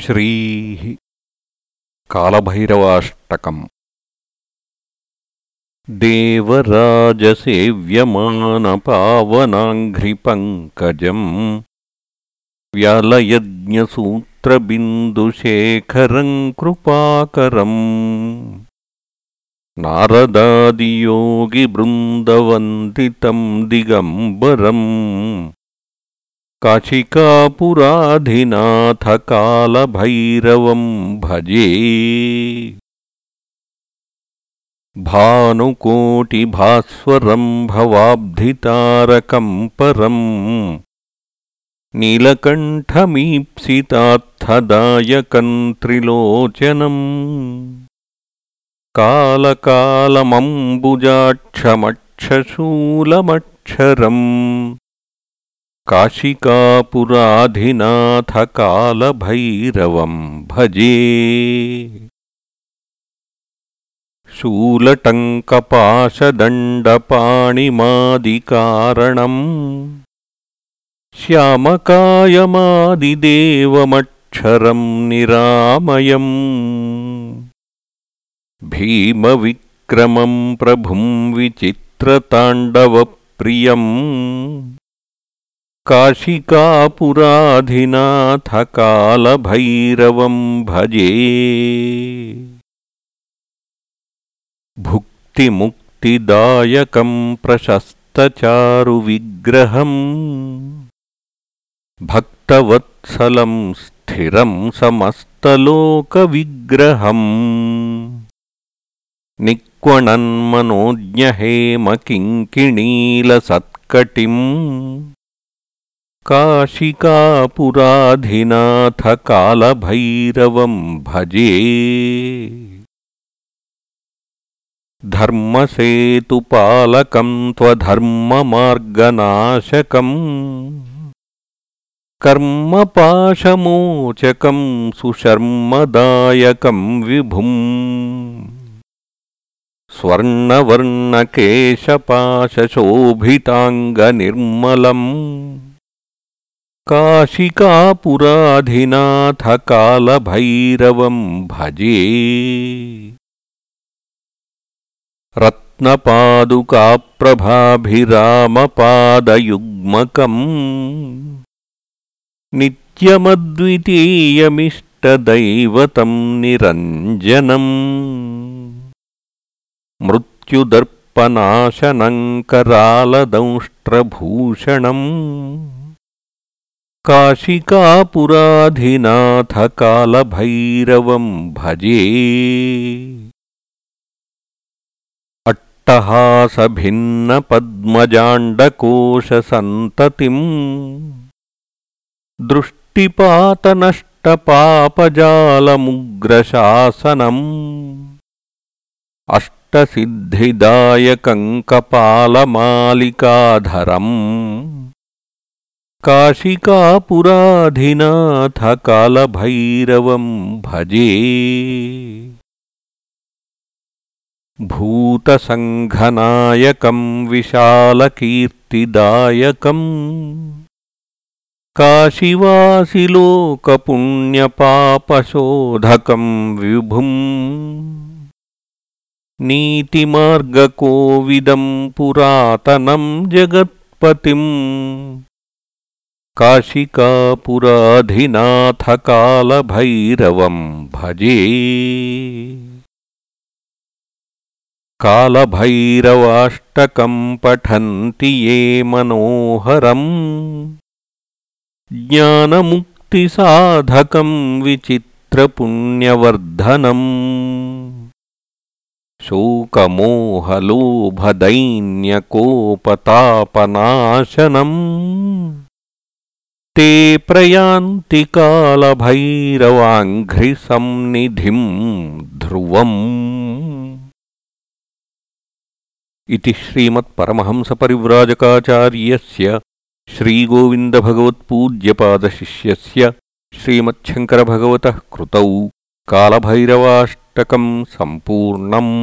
श्रीः कालभैरवाष्टकम्। देवराजसेव्यमानपावनाङ्घ्रिपङ्कजम्। व्यालयज्ञसूत्रबिन्दुशेखरम् कृपाकरम्। नारदादियोगिबृन्दवन्दितम् दिगम्बरम् काशिकापुराधिनाथकालभैरवम् भजे। भानुकोटिभास्वरम् भवाब्धितारकम् परम् नीलकण्ठमीप्सितार्थदायकम् त्रिलोचनम् कालकालमम्बुजाक्षमक्षशूलमक्षरम् काशिकापुराधिनाथकालभैरवम् भजे। शूलटङ्कपाशदण्डपाणिमादिकारणम् श्यामकायमादिदेवमक्षरम् निरामयम्। भीमविक्रमम् प्रभुम् विचित्रताण्डवप्रियम् काशिकापुराधिनाथकालभैरवम् भजे। भुक्तिमुक्तिदायकम् प्रशस्तचारुविग्रहम्। भक्तवत्सलम् स्थिरम् समस्तलोकविग्रहम्। निक्वणन्मनोज्ञहेमकिङ्किणीलसत्कटिम् काशिकापुराधिनाथकालभैरवम् भजे। धर्मसेतुपालकम् त्वधर्ममार्गनाशकम् कर्मपाशमोचकम् सुशर्मदायकम् विभुम् स्वर्णवर्णकेशपाशशोभिताङ्गनिर्मलम् काशिकापुराधिनाथकालभैरवम् भजे। रत्नपादुकाप्रभाभिरामपादयुग्मकम्। नित्यमद्वितीयमिष्टदैवतम् निरञ्जनम्। मृत्युदर्पनाशनङ्करालदंष्ट्रभूषणम् काशिकापुराधिनाथकालभैरवम् भजे। अट्टहासभिन्नपद्मजाण्डकोशसन्ततिम्। दृष्टिपातनष्टपापजालमुग्रशासनम्। अष्टसिद्धिदायकङ्कपालमालिकाधरम् काशिकापुराधिनाथकालभैरवम् भजे। भूतसङ्घनायकम् विशालकीर्तिदायकम्। काशिवासिलोकपुण्यपापशोधकम् विभुम्। नीतिमार्गकोविदम् पुरातनम् जगत्पतिम् काशिकापुराधिनाथकालभैरवम् भजे। कालभैरवाष्टकम् पठन्ति ये मनोहरम्। ज्ञानमुक्तिसाधकम् विचित्रपुण्यवर्धनम्। शोकमोहलोभदैन्यकोपतापनाशनम् ते प्रयान्ति कालभैरवाङ्घ्रिसंनिधिम् ध्रुवम्। इति श्रीमत्परमहंसपरिव्राजकाचार्यस्य श्रीगोविन्दभगवत्पूज्यपादशिष्यस्य श्रीमच्छङ्करभगवतः कृतौ कालभैरवाष्टकम् सम्पूर्णम्